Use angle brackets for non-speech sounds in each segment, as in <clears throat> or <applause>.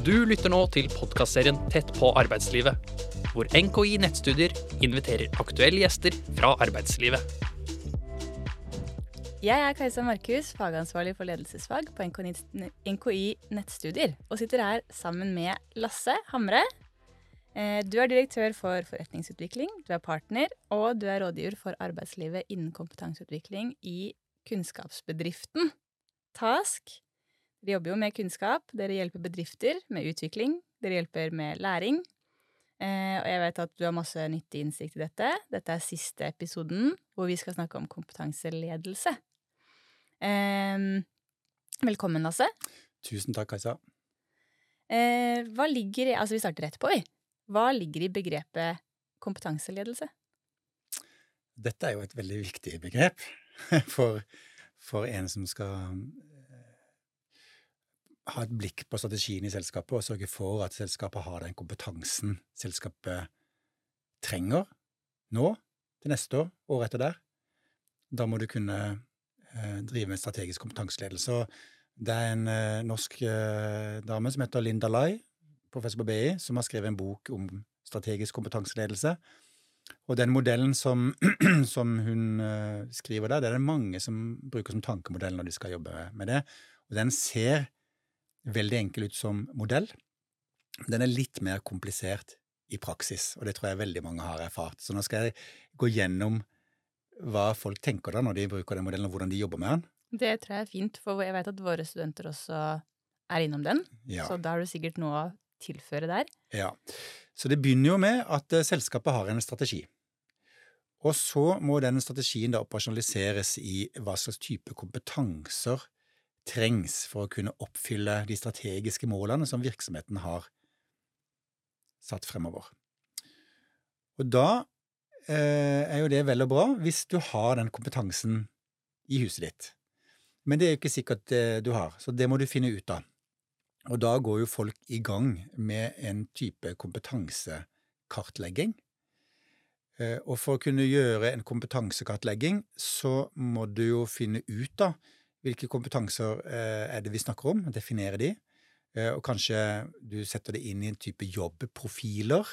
Du lytter nå til podkastserien Tett på arbeidslivet, hvor NKI Nettstudier inviterer aktuelle gjester fra arbeidslivet. Jeg er Kajsa Markhus, fagansvarlig for ledelsesfag på NKI Nettstudier, og sitter her sammen med Lasse Hamre. Eh, du er direktør for forretningsutvikling, du er partner, og du er rådgiver for arbeidslivet innen kompetanseutvikling i kunnskapsbedriften Task. Dere jobber jo med kunnskap, dere hjelper bedrifter med utvikling, dere hjelper med læring. Eh, og jeg vet at du har masse nyttig innsikt i dette. Dette er siste episoden hvor vi skal snakke om kompetanseledelse. Eh, velkommen, Lasse. Tusen takk, Kajsa. Eh, hva ligger i Altså, vi starter rett på, vi. Hva ligger i begrepet kompetanseledelse? Dette er jo et veldig viktig begrep <laughs> for, for en som skal ha et blikk på strategien i selskapet og sørge for at selskapet har den kompetansen selskapet trenger nå, til neste år, året etter der. Da må du kunne eh, drive med strategisk kompetanseledelse. Det er en eh, norsk eh, dame som heter Linda Lai, professor på BI, som har skrevet en bok om strategisk kompetanseledelse. Og den modellen som, <clears throat> som hun skriver der, det er det mange som bruker som tankemodell når de skal jobbe med det. Og den ser veldig enkel ut som modell. Den er litt mer komplisert i praksis, og det tror jeg veldig mange har erfart. Så nå skal jeg gå gjennom hva folk tenker da når de bruker den modellen, og hvordan de jobber med den. Det tror jeg er fint, for jeg vet at våre studenter også er innom den. Ja. Så da har du sikkert noe å tilføre der. Ja. Så det begynner jo med at eh, selskapet har en strategi. Og så må den strategien da operasjonaliseres i hva slags type kompetanser trengs for å kunne oppfylle de strategiske målene som virksomheten har satt fremover. Og da eh, er jo det vel og bra hvis du har den kompetansen i huset ditt. Men det er jo ikke sikkert eh, du har, så det må du finne ut av. Og da går jo folk i gang med en type kompetansekartlegging. Eh, og for å kunne gjøre en kompetansekartlegging, så må du jo finne ut da hvilke kompetanser eh, er det vi snakker om, definere de. Eh, og kanskje du setter det inn i en type jobbprofiler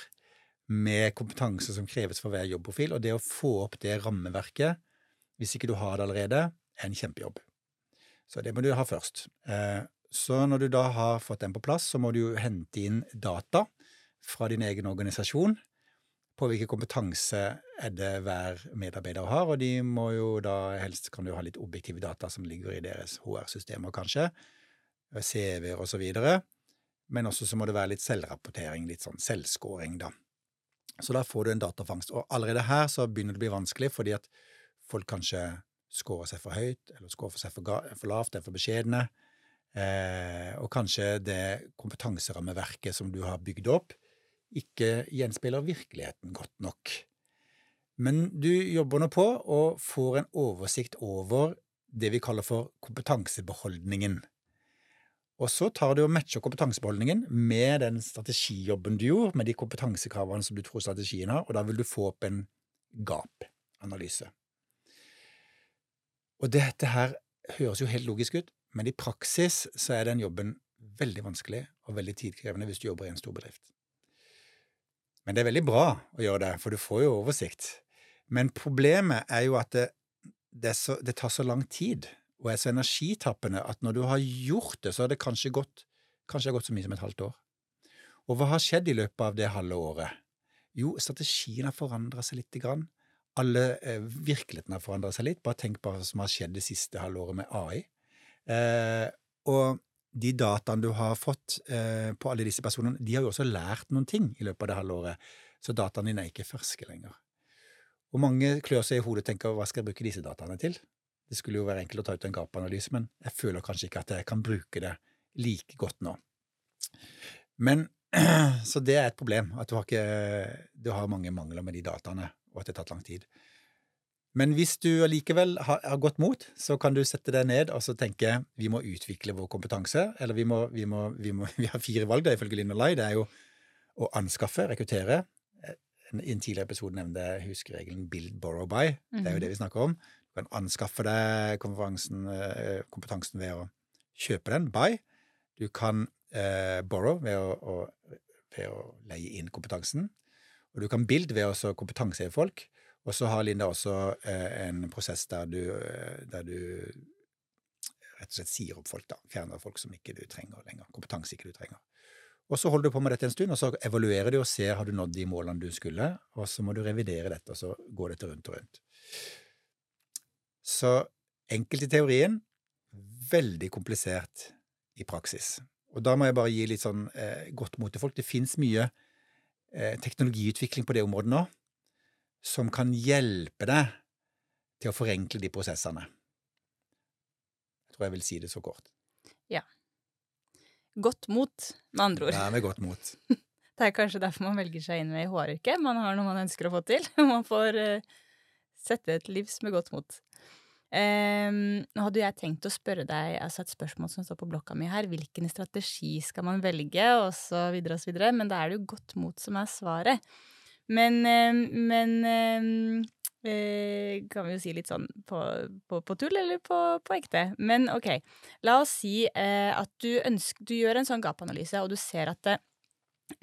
med kompetanse som kreves for hver jobbprofil. Og det å få opp det rammeverket, hvis ikke du har det allerede, er en kjempejobb. Så det må du ha først. Eh, så når du da har fått den på plass, så må du hente inn data fra din egen organisasjon på hvilken kompetanse er det hver medarbeider har, og de må jo da helst kan du ha litt objektive data som ligger i deres HR-systemer, kanskje, CV-er og så videre, men også så må det være litt selvrapportering, litt sånn selvskåring, da. Så da får du en datafangst, og allerede her så begynner det å bli vanskelig, fordi at folk kanskje scorer seg for høyt, eller scorer seg for, for lavt, er for beskjedne, eh, og kanskje det kompetanserammeverket som du har bygd opp, ikke gjenspeiler virkeligheten godt nok. Men du jobber nå på og får en oversikt over det vi kaller for kompetansebeholdningen. Og så tar du og matcher kompetansebeholdningen med den strategijobben du gjorde, med de kompetansekravene som du tror strategien har, og da vil du få opp en gap-analyse. Og dette her høres jo helt logisk ut, men i praksis så er den jobben veldig vanskelig og veldig tidkrevende hvis du jobber i en stor bedrift. Men det er veldig bra å gjøre det, for du får jo oversikt. Men problemet er jo at det, det, så, det tar så lang tid og er så energitappende at når du har gjort det, så har det kanskje gått, kanskje gått så mye som et halvt år. Og hva har skjedd i løpet av det halve året? Jo, strategien har forandra seg lite grann. Alle eh, Virkeligheten har forandra seg litt. Bare tenk på hva som har skjedd det siste halvåret med AI. Eh, og de dataene du har fått eh, på alle disse personene, de har jo også lært noen ting i løpet av det halve året, så dataene dine er ikke ferske lenger. Og mange klør seg i hodet og tenker hva skal jeg bruke disse dataene til? Det skulle jo være enkelt å ta ut en gapanalyse, men jeg føler kanskje ikke at jeg kan bruke det like godt nå. Men <clears throat> Så det er et problem, at du har, ikke, du har mange mangler med de dataene, og at det har tatt lang tid. Men hvis du allikevel har, har gått mot, så kan du sette deg ned og så tenke vi må utvikle vår kompetanse. Eller vi, må, vi, må, vi, må, <laughs> vi har fire valg, da, ifølge Linn og Lai. Det er jo å anskaffe, rekruttere. I en tidligere episode nevnte jeg huskeregelen build, borrow, buy. Det er jo det vi snakker om. Du kan anskaffe deg eh, kompetansen ved å kjøpe den, buy. Du kan eh, borrow ved å, å, ved å leie inn kompetansen. Og du kan build ved å kompetanseheve folk. Og så har Linda også eh, en prosess der du, eh, der du rett og slett sier opp folk, da. Fjerner folk som ikke du trenger lenger. Kompetanse ikke du trenger. Og så holder du på med dette en stund, og så evaluerer du og ser har du nådd de målene du skulle, og så må du revidere dette, og så går dette rundt og rundt. Så enkelt i teorien, veldig komplisert i praksis. Og da må jeg bare gi litt sånn eh, godt mot til folk. Det fins mye eh, teknologiutvikling på det området nå som kan hjelpe deg til å forenkle de prosessene. Jeg tror jeg vil si det så kort. Ja. Godt mot, med andre ord. Ja, med godt mot. <laughs> Det er kanskje derfor man velger seg inn med i HR-yrket. Man har noe man ønsker å få til. <laughs> Man får uh, sette et livs med godt mot. Um, nå hadde jeg tenkt å spørre deg altså et spørsmål som står på blokka mi her. Hvilken strategi skal man velge, og så videre og så videre. Men da er det jo godt mot som er svaret. Men, um, men um, Eh, kan vi jo si litt sånn på, på, på tull eller på, på, ekte. Men ok, la oss si eh, at du, ønsker, du gjør en sånn gap-analyse, og du ser at eh,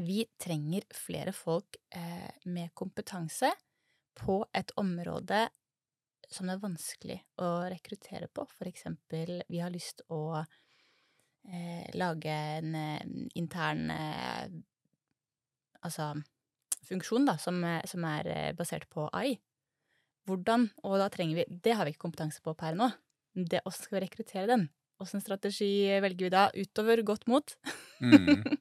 vi trenger flere folk eh, med kompetanse på et område som det er vanskelig å rekruttere på. For eksempel, vi har lyst å eh, lage en eh, intern Altså funksjon, da, som, som er basert på AI. Hvordan, og da trenger vi Det har vi ikke kompetanse på per nå. Det, hvordan skal vi rekruttere den? Åssen strategi velger vi da, utover godt mot? mm. <laughs>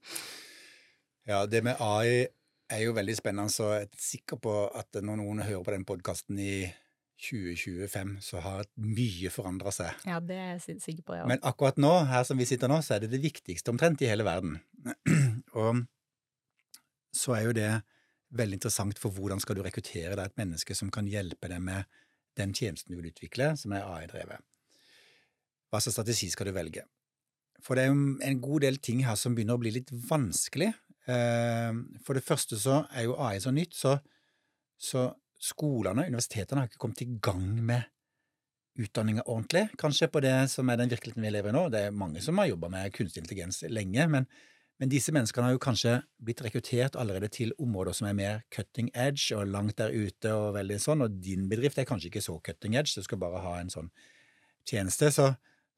Ja, det med AI er jo veldig spennende, så jeg er sikker på at når noen hører på den podkasten i 2025, så har mye forandra seg. Ja, det er jeg sikker på, ja. Men akkurat nå, her som vi sitter nå, så er det det viktigste omtrent i hele verden. <clears throat> Og så er jo det veldig interessant for hvordan skal du rekruttere deg et menneske som kan hjelpe deg med den tjenesten du vil utvikle, som er AI-drevet. Hva slags strategi skal du velge? For det er jo en god del ting her som begynner å bli litt vanskelig. Eh, for det første så er jo AI så nytt, så, så skolene, universitetene, har ikke kommet i gang med utdanninga ordentlig, kanskje, på det som er den virkeligheten vi lever i nå. Det er mange som har jobba med kunstig intelligens lenge, men men disse menneskene har jo kanskje blitt rekruttert allerede til områder som er mer cutting edge og langt der ute og veldig sånn, og din bedrift er kanskje ikke så cutting edge, du skal bare ha en sånn tjeneste, så,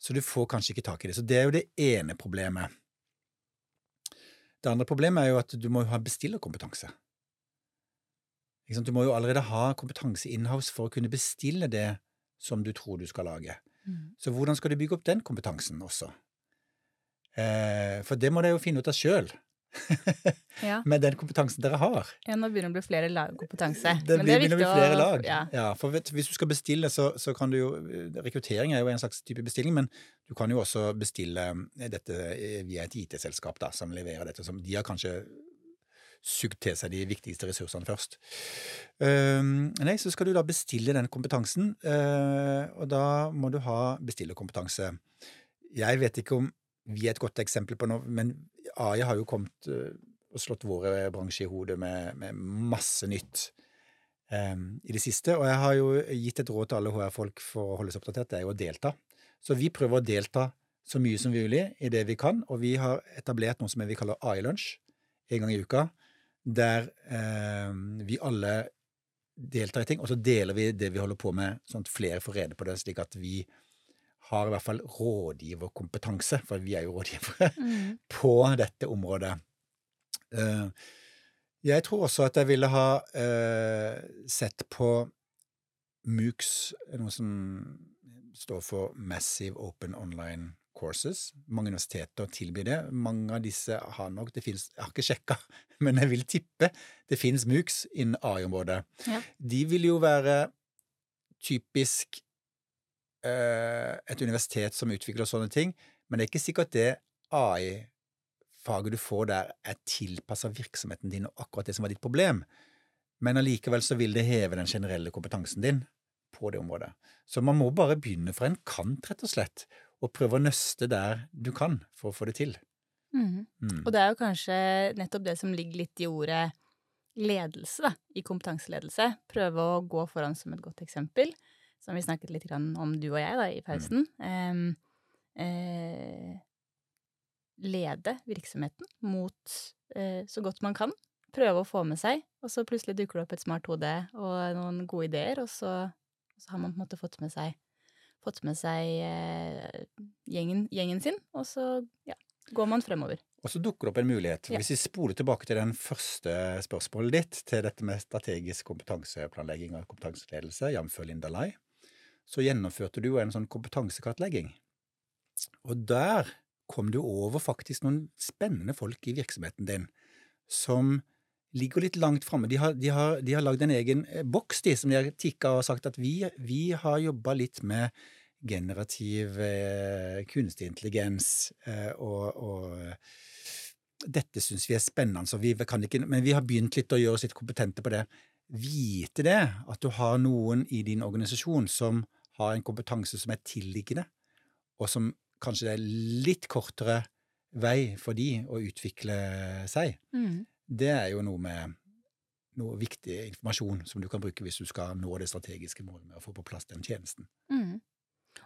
så du får kanskje ikke tak i det. Så det er jo det ene problemet. Det andre problemet er jo at du må ha bestillerkompetanse. Du må jo allerede ha kompetanse inhouse for å kunne bestille det som du tror du skal lage. Mm. Så hvordan skal du bygge opp den kompetansen også? Eh, for det må dere jo finne ut av sjøl. <laughs> ja. Med den kompetansen dere har. Ja, nå begynner det å bli flere lag kompetanse. Det, Men det begynner å bli flere lag. Ja. ja for vet, hvis du skal bestille, så, så, kan du jo Rekruttering er jo en slags type bestilling, men du kan jo også bestille eh, dette eh, via et IT-selskap da, som leverer dette. Som de har kanskje sugd til seg de viktigste ressursene først. Uh, nei, så skal du da bestille den kompetansen, uh, og da må du ha bestillerkompetanse. Jeg vet ikke om vi er et godt eksempel på noe, men AI har jo kommet uh, og slått våre bransje i hodet med, med masse nytt um, i det siste. Og jeg har jo gitt et råd til alle HR-folk for å holde seg oppdatert, det er jo å delta. Så vi prøver å delta så mye som mulig i det vi kan, og vi har etablert noe som vi kaller AI-lunsj en gang i uka, der um, vi alle deltar i ting, og så deler vi det vi holder på med, sånn at flere får rede på det, slik at vi har i hvert fall rådgiverkompetanse, for vi er jo rådgivere, <laughs> mm. på dette området. Eh, jeg tror også at jeg ville ha uh, sett på MOOCs, noe som står for Massive Open Online Courses. Mange universiteter tilbyr det. Mange av disse har nok det finnes, Jeg har ikke sjekka, <laughs> men jeg vil tippe det finnes MOOCs innen AI-området. Ja. De vil jo være typisk Eh, et universitet som utvikler sånne ting, men det er ikke sikkert det AI-faget du får der, er tilpassa virksomheten din og akkurat det som var ditt problem. Men allikevel så vil det heve den generelle kompetansen din på det området. Så man må bare begynne fra en kant, rett og slett, og prøve å nøste der du kan for å få det til. Mm. Mm. Og det er jo kanskje nettopp det som ligger litt i ordet ledelse, da, i kompetanseledelse. Prøve å gå foran som et godt eksempel som vi snakket litt om du og jeg da, i pausen. Mm. Eh, lede virksomheten mot eh, så godt man kan. Prøve å få med seg, og så plutselig dukker det opp et smart hode og noen gode ideer, og så, så har man på en måte fått med seg, fått med seg eh, gjengen, gjengen sin, og så ja, går man fremover. Og så dukker det opp en mulighet. Hvis vi spoler tilbake til den første spørsmålet ditt, til dette med strategisk kompetanseplanlegging og kompetanseledelse, jf. Linda Lai, så gjennomførte du jo en sånn kompetansekartlegging. Og der kom du over faktisk noen spennende folk i virksomheten din som ligger litt langt framme. De har, de de har lagd en egen eh, boks, de, som de har tikka og sagt at vi, vi har jobba litt med generativ eh, kunstig intelligens eh, og, og dette syns vi er spennende, vi ikke, men vi har begynt litt å gjøre oss litt kompetente på det. Vite det, at du har noen i din organisasjon som har en kompetanse som er tilliggende, og som kanskje det er litt kortere vei for de å utvikle seg, det er jo noe med noe viktig informasjon som du kan bruke hvis du skal nå det strategiske målet med å få på plass den tjenesten. Mm.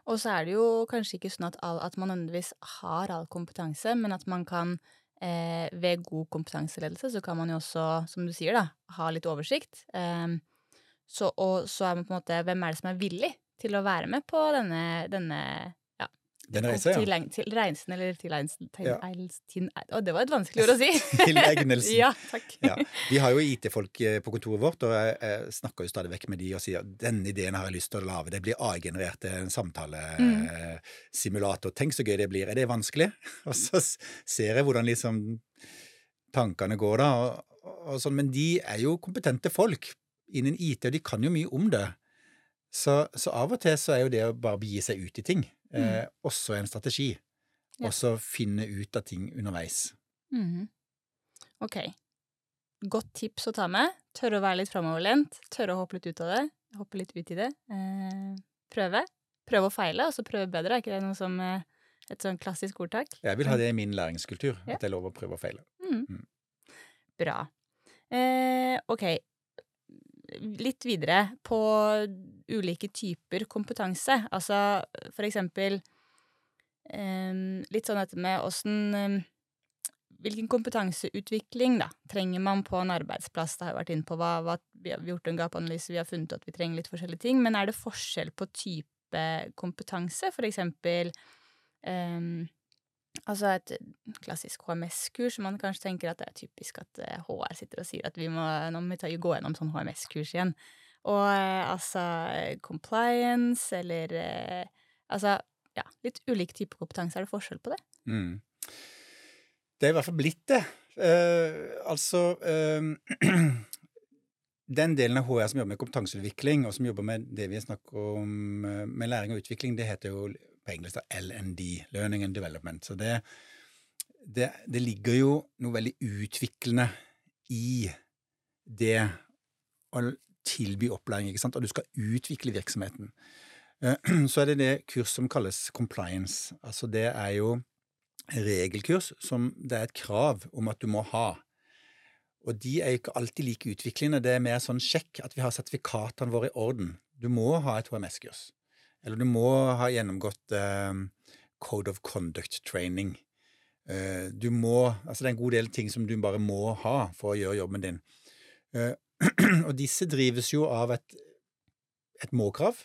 Og så er det jo kanskje ikke sånn at, all, at man nødvendigvis har all kompetanse, men at man kan eh, ved god kompetanseledelse så kan man jo også, som du sier, da, ha litt oversikt. Eh, så, og så er man på en måte Hvem er det som er villig til å være med på denne, denne Den reiser, ja. Til, til reisen, eller tilegnelsen til, Ja. Å, det var et vanskelig ord å si! <laughs> Tilegnelsen. ja, takk. Ja. Vi har jo IT-folk eh, på kontoret vårt, og jeg, jeg snakker jo stadig vekk med de og sier at denne ideen har jeg lyst til å lage. Det blir AI-generert en Mm. Tenk så gøy det blir. Er det vanskelig? <laughs> Og så ser jeg hvordan liksom tankene går da. Og, og sånn. Men de er jo kompetente folk innen IT, og de kan jo mye om det. Så, så av og til så er jo det å bare begi seg ut i ting eh, også en strategi. Ja. Og så finne ut av ting underveis. Mhm. Ok. Godt tips å ta med. Tørre å være litt framoverlent. Tørre å hoppe litt ut av det. Hoppe litt ut i det. Eh, prøve. Prøve og feile, og så prøve bedre. Er ikke det noe som eh, et sånn klassisk ordtak? Jeg vil ha det i min læringskultur, Ja. at det er lov å prøve og feile. Mm. Mm. Bra. Eh, ok. Litt videre på ulike typer kompetanse. Altså for eksempel eh, litt sånn dette med åssen eh, Hvilken kompetanseutvikling da, trenger man på en arbeidsplass? Det har jeg vært inne på. Hva, hva, vi har gjort en gapanalyse, vi har funnet at vi trenger litt forskjellige ting. Men er det forskjell på type kompetanse? For eksempel eh, Altså et klassisk HMS-kurs. Man kanskje tenker at det er typisk at eh, HR sitter og sier at vi må, nå må vi gå gjennom sånn HMS-kurs igjen. Og eh, altså compliance eller eh, Altså, ja, litt ulik type kompetanse. Er det forskjell på det? Mm. Det er i hvert fall blitt det. Uh, altså uh, <clears throat> Den delen av HR som jobber med kompetanseutvikling, og som jobber med det vi snakker om eh, med læring og utvikling, det heter jo på engelsk LND, Learning and Development. Så det, det, det ligger jo noe veldig utviklende i det å tilby opplæring, ikke sant, og du skal utvikle virksomheten. Eh, <clears throat> Så er det det kurs som kalles compliance. Altså det er jo regelkurs som det er et krav om at du må ha. Og de er ikke alltid like utviklende. Det er mer sånn sjekk at vi har sertifikatene våre i orden. Du må ha et HMS-kurs. Eller du må ha gjennomgått eh, Code of Conduct training. Eh, du må Altså det er en god del ting som du bare må ha for å gjøre jobben din. Eh, <clears throat> og disse drives jo av et, et må-krav.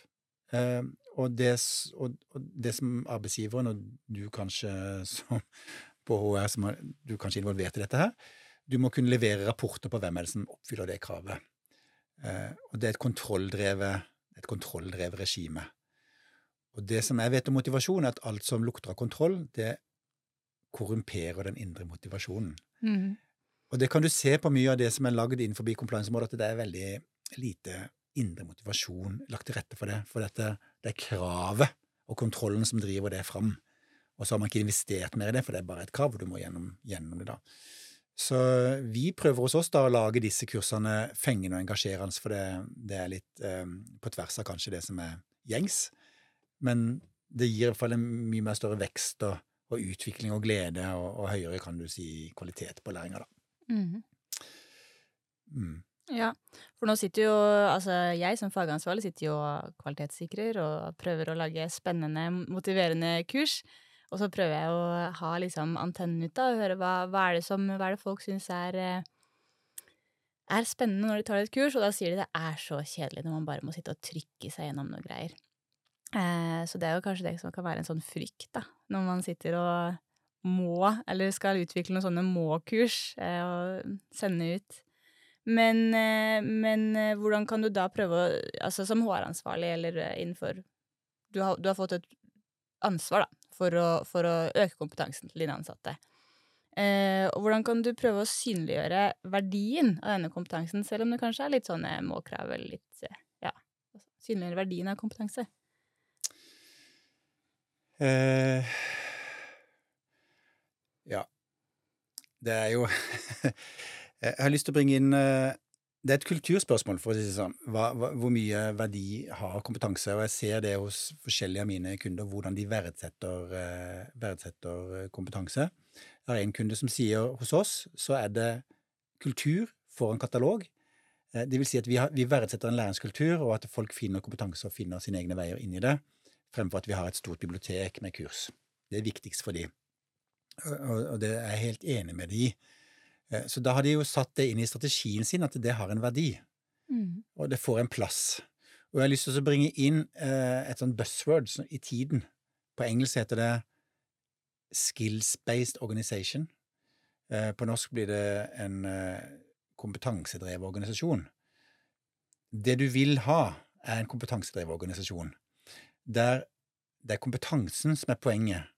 Og, det, og, det som arbeidsgiveren, og du kanskje som på HR, som er, du kanskje involvert i dette her, du må kunne levere rapporter på hvem er det som oppfyller det kravet. Og det er et kontrolldrevet, et kontrolldrevet regime. Og det som jeg vet om motivasjon, er at alt som lukter av kontroll, det korrumperer den indre motivasjonen. Og det kan du se på mye av det som er lagd innenfor compliance-området, at det er veldig lite indre motivasjon lagt til rette for det. For dette, det er kravet og kontrollen som driver det fram. Og så har man ikke investert mer i det, for det er bare et krav, og du må gjennom, gjennom det da. Så vi prøver hos oss da å lage disse kursene fengende og engasjerende, for det, det er litt eh, på tvers av kanskje det som er gjengs. Men det gir i hvert fall en mye mer større vekst og, og utvikling og glede, og, og høyere, kan du si, kvalitet på læringa, da. Mm. Mm. Ja, for nå sitter jo altså jeg som fagansvarlig sitter jo og kvalitetssikrer og prøver å lage spennende, motiverende kurs. Og så prøver jeg å ha liksom antennen ute og høre hva, hva, er det som, hva er det folk syns er eh, er spennende når de tar et kurs, og da sier de det er så kjedelig når man bare må sitte og trykke seg gjennom noe greier. Eh, så det er jo kanskje det som kan være en sånn frykt, da, når man sitter og må, eller skal utvikle noen sånne må-kurs eh, og sende ut. Men, eh, men hvordan kan du da prøve å Altså som HR-ansvarlig eller innenfor du har, du har, fått et ansvar, da, for å, for å øke kompetansen til dine ansatte. Eh, og hvordan kan du prøve å synliggjøre verdien av denne kompetansen, selv om det kanskje er litt sånne må-krav eller litt Ja, synliggjøre verdien av kompetanse? Eh, ja. Det er jo <laughs> Jeg har lyst til å bringe inn eh, det er et kulturspørsmål, for å si det sånn. Hva, hva, hvor mye verdi har kompetanse? Og jeg ser det hos forskjellige av mine kunder, hvordan de verdsetter, uh, verdsetter eh, kompetanse. Jeg har en kunde som sier hos oss så er det kultur foran katalog. Det vil si at vi, har, vi, verdsetter en læringskultur, og at folk finner kompetanse og finner sine egne veier inn i det, fremfor at vi har et stort bibliotek med kurs. Det er viktigst for dem. Og, det er jeg helt enig med dem i. Eh, så da har de jo satt det inn i strategien sin, at det har en verdi. Mm. Og det får en plass. Og jeg har lyst til å bringe inn eh, et sånt buzzword i tiden. På engelsk heter det skills-based organization. Eh, på norsk blir det en kompetansedrevet organisasjon. Det du vil ha, er en kompetansedrevet organisasjon, der det er kompetansen som er poenget,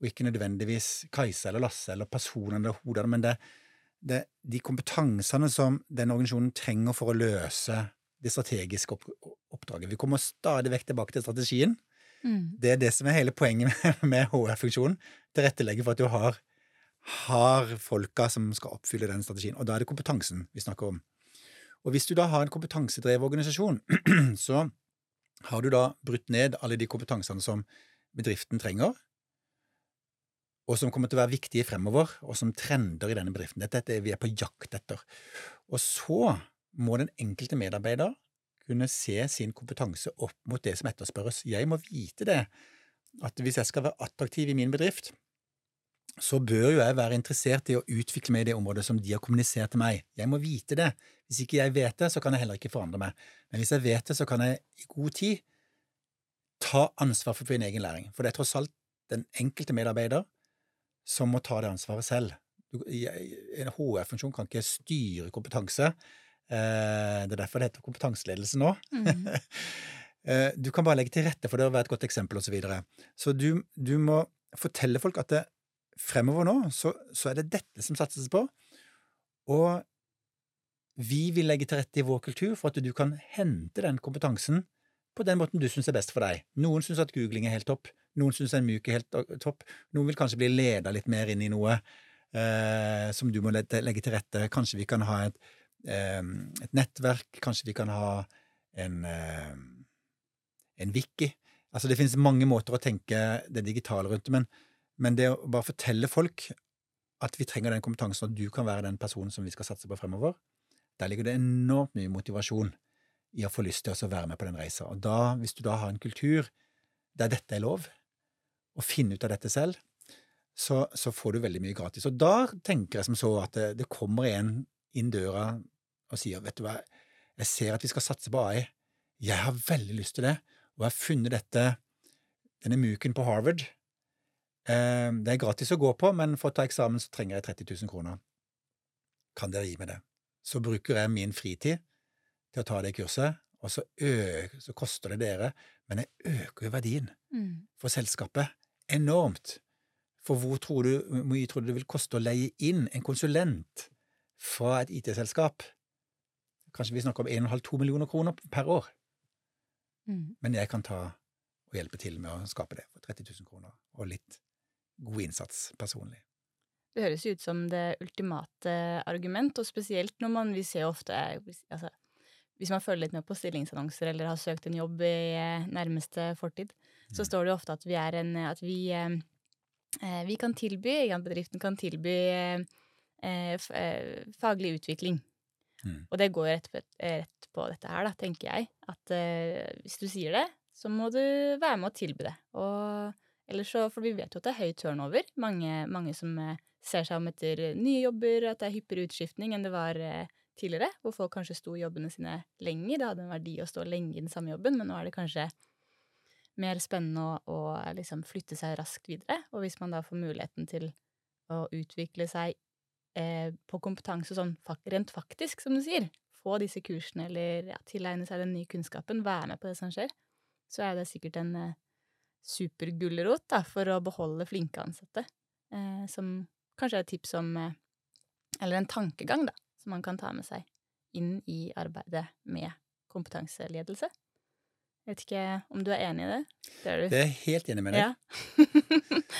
og ikke nødvendigvis Kajsa eller Lasse eller personene eller hodene, men det er det, de kompetansene som denne organisasjonen trenger for å løse det strategiske oppdraget. Vi kommer stadig vekk tilbake til strategien. Mm. Det er det som er hele poenget med, med HR-funksjonen. Tilrettelegge for at du har, har folka som skal oppfylle den strategien. Og da er det kompetansen vi snakker om. Og hvis du da har en kompetansedrevet organisasjon, <clears throat> så har du da brutt ned alle de kompetansene som bedriften trenger, og som kommer til å være viktige fremover, og som trender i denne bedriften. Dette er det vi er på jakt etter. Og så må den enkelte medarbeider kunne se sin kompetanse opp mot det som etterspørres. Jeg må vite det, at hvis jeg skal være attraktiv i min bedrift, så bør jo jeg være interessert i å utvikle meg i det området som de har kommunisert til meg. Jeg må vite det. Hvis ikke jeg vet det, så kan jeg heller ikke forandre meg. Men hvis jeg vet det, så kan jeg i god tid ta ansvar for min egen læring. For det er tross alt den enkelte medarbeider som må ta det ansvaret selv. En HR-funksjon kan ikke styre kompetanse. Eh, det er derfor det heter kompetanseledelse nå. Mm. <laughs> Eh, du kan bare legge til rette for det og være et godt eksempel, osv. Så, videre. så du, du, må fortelle folk at det, fremover nå så, så, er det dette som satses på, og vi vil legge til rette i vår kultur for at du kan hente den kompetansen på den måten du syns er best for deg. Noen syns at googling er helt topp, noen syns en myk er helt topp. Noen vil kanskje bli leda litt mer inn i noe eh, som du må legge til rette. Kanskje vi kan ha et, eh, et nettverk. Kanskje vi kan ha en, eh, en wiki. Altså, det finnes mange måter å tenke det digitale rundt men, men det å bare fortelle folk at vi trenger den kompetansen, og du kan være den personen som vi skal satse på fremover, der ligger det enormt mye motivasjon i å få lyst til å være med på den reisa. Og da, hvis du da har en kultur der dette er lov, å finne ut av dette selv, så, så, får du veldig mye gratis. Og da tenker jeg som så at det, det kommer en inn døra og sier vet du hva, jeg ser at vi skal satse på AI, jeg har veldig lyst til det, og jeg har funnet dette, denne muken på Harvard. Eh, det er gratis å gå på, men for å ta eksamen så trenger jeg 30 000 kroner. Kan dere gi meg det? Så bruker jeg min fritid til å ta det kurset, og så, øker, så koster det dere, men jeg øker jo verdien mm. for selskapet enormt. For hvor tror du, hvor mye tror du det vil koste å leie inn en konsulent fra et IT-selskap? Kanskje vi snakker om 1,5-2 millioner kroner per år. Mm. Men jeg kan ta og hjelpe til med å skape det for 30 000 kroner, og litt god innsats personlig. Det høres ut som det ultimate argument, og spesielt når man Vi ser ofte altså, Hvis man følger litt med på stillingsannonser eller har søkt en jobb i eh, nærmeste fortid, så står det ofte at vi er en At vi, eh, eh vi kan tilby, bedriften kan tilby faglig utvikling. Mm. Og det går rett på, rett på, dette her, da, tenker jeg. At hvis du sier det, så må du være med å tilby det. Og Ellers så, For vi vet jo at det er høy turnover. Mange, mange som eh, ser seg om etter nye jobber, at det er hyppigere utskiftning enn det var eh, tidligere, hvor folk kanskje sto i jobbene sine lenger. Det hadde en verdi å stå lenge i den samme jobben, men nå er det kanskje mer spennende å, å liksom flytte seg raskt videre. Og hvis man da får muligheten til å utvikle seg eh, på kompetanse sånn rent faktisk, som du sier, få disse kursene eller ja, tilegne seg den nye kunnskapen, være med på det som skjer, så er det sikkert en eh, supergulrot for å beholde flinke ansatte. Eh, som kanskje er et tips om eh, Eller en tankegang, da, som man kan ta med seg inn i arbeidet med kompetanseledelse. Jeg vet ikke om du er enig i det? Det er, du. det er helt enig med deg. Ja. <laughs>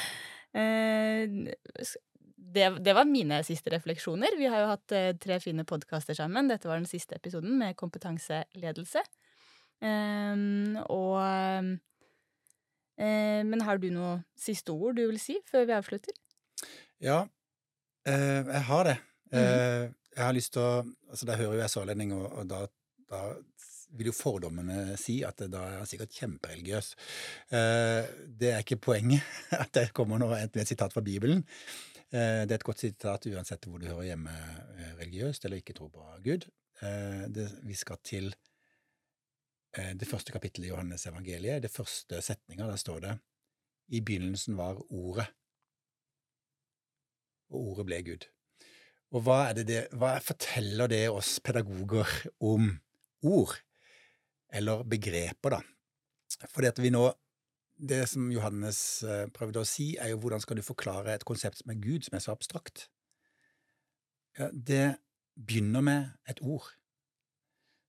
Eh, det, det, var mine siste refleksjoner. Vi har jo hatt eh, tre fine podkaster sammen. Dette var den siste episoden med kompetanseledelse. Og Men har du noe siste ord du vil si før vi avslutter? Ja, uh, jeg har det. Mm jeg har lyst til å Altså, da hører jo jeg sørlending, og, og da, da vil jo fordommene si at da er han sikkert kjempereligiøs. Eh, det er ikke poenget <laughs> at det kommer noe, med et sitat fra Bibelen. Eh, det er et godt sitat uansett hvor du hører hjemme eh, religiøst eller ikke tror på Gud. Det, vi skal til det første kapittelet i Johannes evangeliet, det første setninga. Der står det I begynnelsen var Ordet, og Ordet ble Gud. Og hva, det det, hva forteller det oss pedagoger om ord? eller begreper, da. Fordi at vi nå Det som Johannes eh, prøvde å si, er jo hvordan skal du forklare et konsept som er Gud, som er så abstrakt? Ja, det begynner med et ord.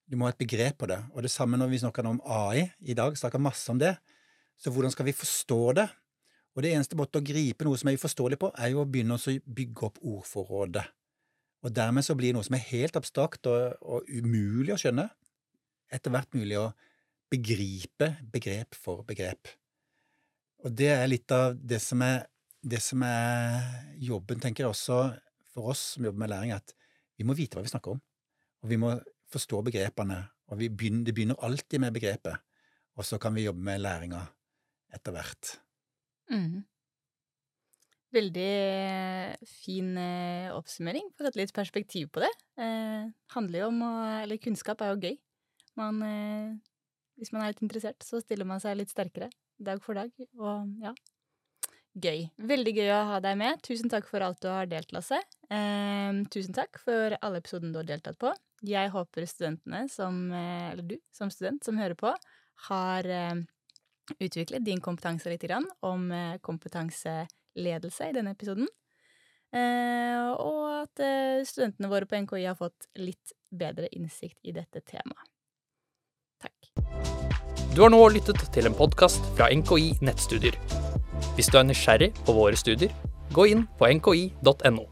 Du må ha et begrep på det. Og det samme når vi snakker om AI i dag, snakker masse om det. Så hvordan skal vi forstå det? Og det eneste måten å gripe noe som er uforståelig på, er jo å begynne å bygge opp ordforrådet. Og dermed så blir noe som er helt abstrakt og, og umulig å skjønne, etter hvert mulig å begripe begrep for begrep. Og det er litt av det som er, det som er jobben, tenker jeg også, for oss som jobber med læring, at vi må vite hva vi snakker om. Og vi må forstå begrepene. Og begynner, det begynner alltid med begrepet. Og så kan vi jobbe med læringa etter hvert. Mm. Veldig fin eh, oppsummering. For å sette litt perspektiv på det. Eh, handler jo om å Eller kunnskap er jo gøy. Man, eh, hvis man er litt interessert, så stiller man seg litt sterkere dag for dag. Og ja, gøy. Veldig gøy å ha deg med. Tusen takk for alt du har delt, Lasse. Eh, tusen takk for alle episodene du har deltatt på. Jeg håper studentene som, eh, eller du som student som hører på, har eh, utviklet din kompetanse litt grann om eh, kompetanseledelse i denne episoden. Eh, og at studentene våre på NKI har fått litt bedre innsikt i dette temaet. Takk. Du har nå lyttet til en podkast fra NKI Nettstudier. Hvis du er nysgjerrig på våre studier, gå inn på nki.no.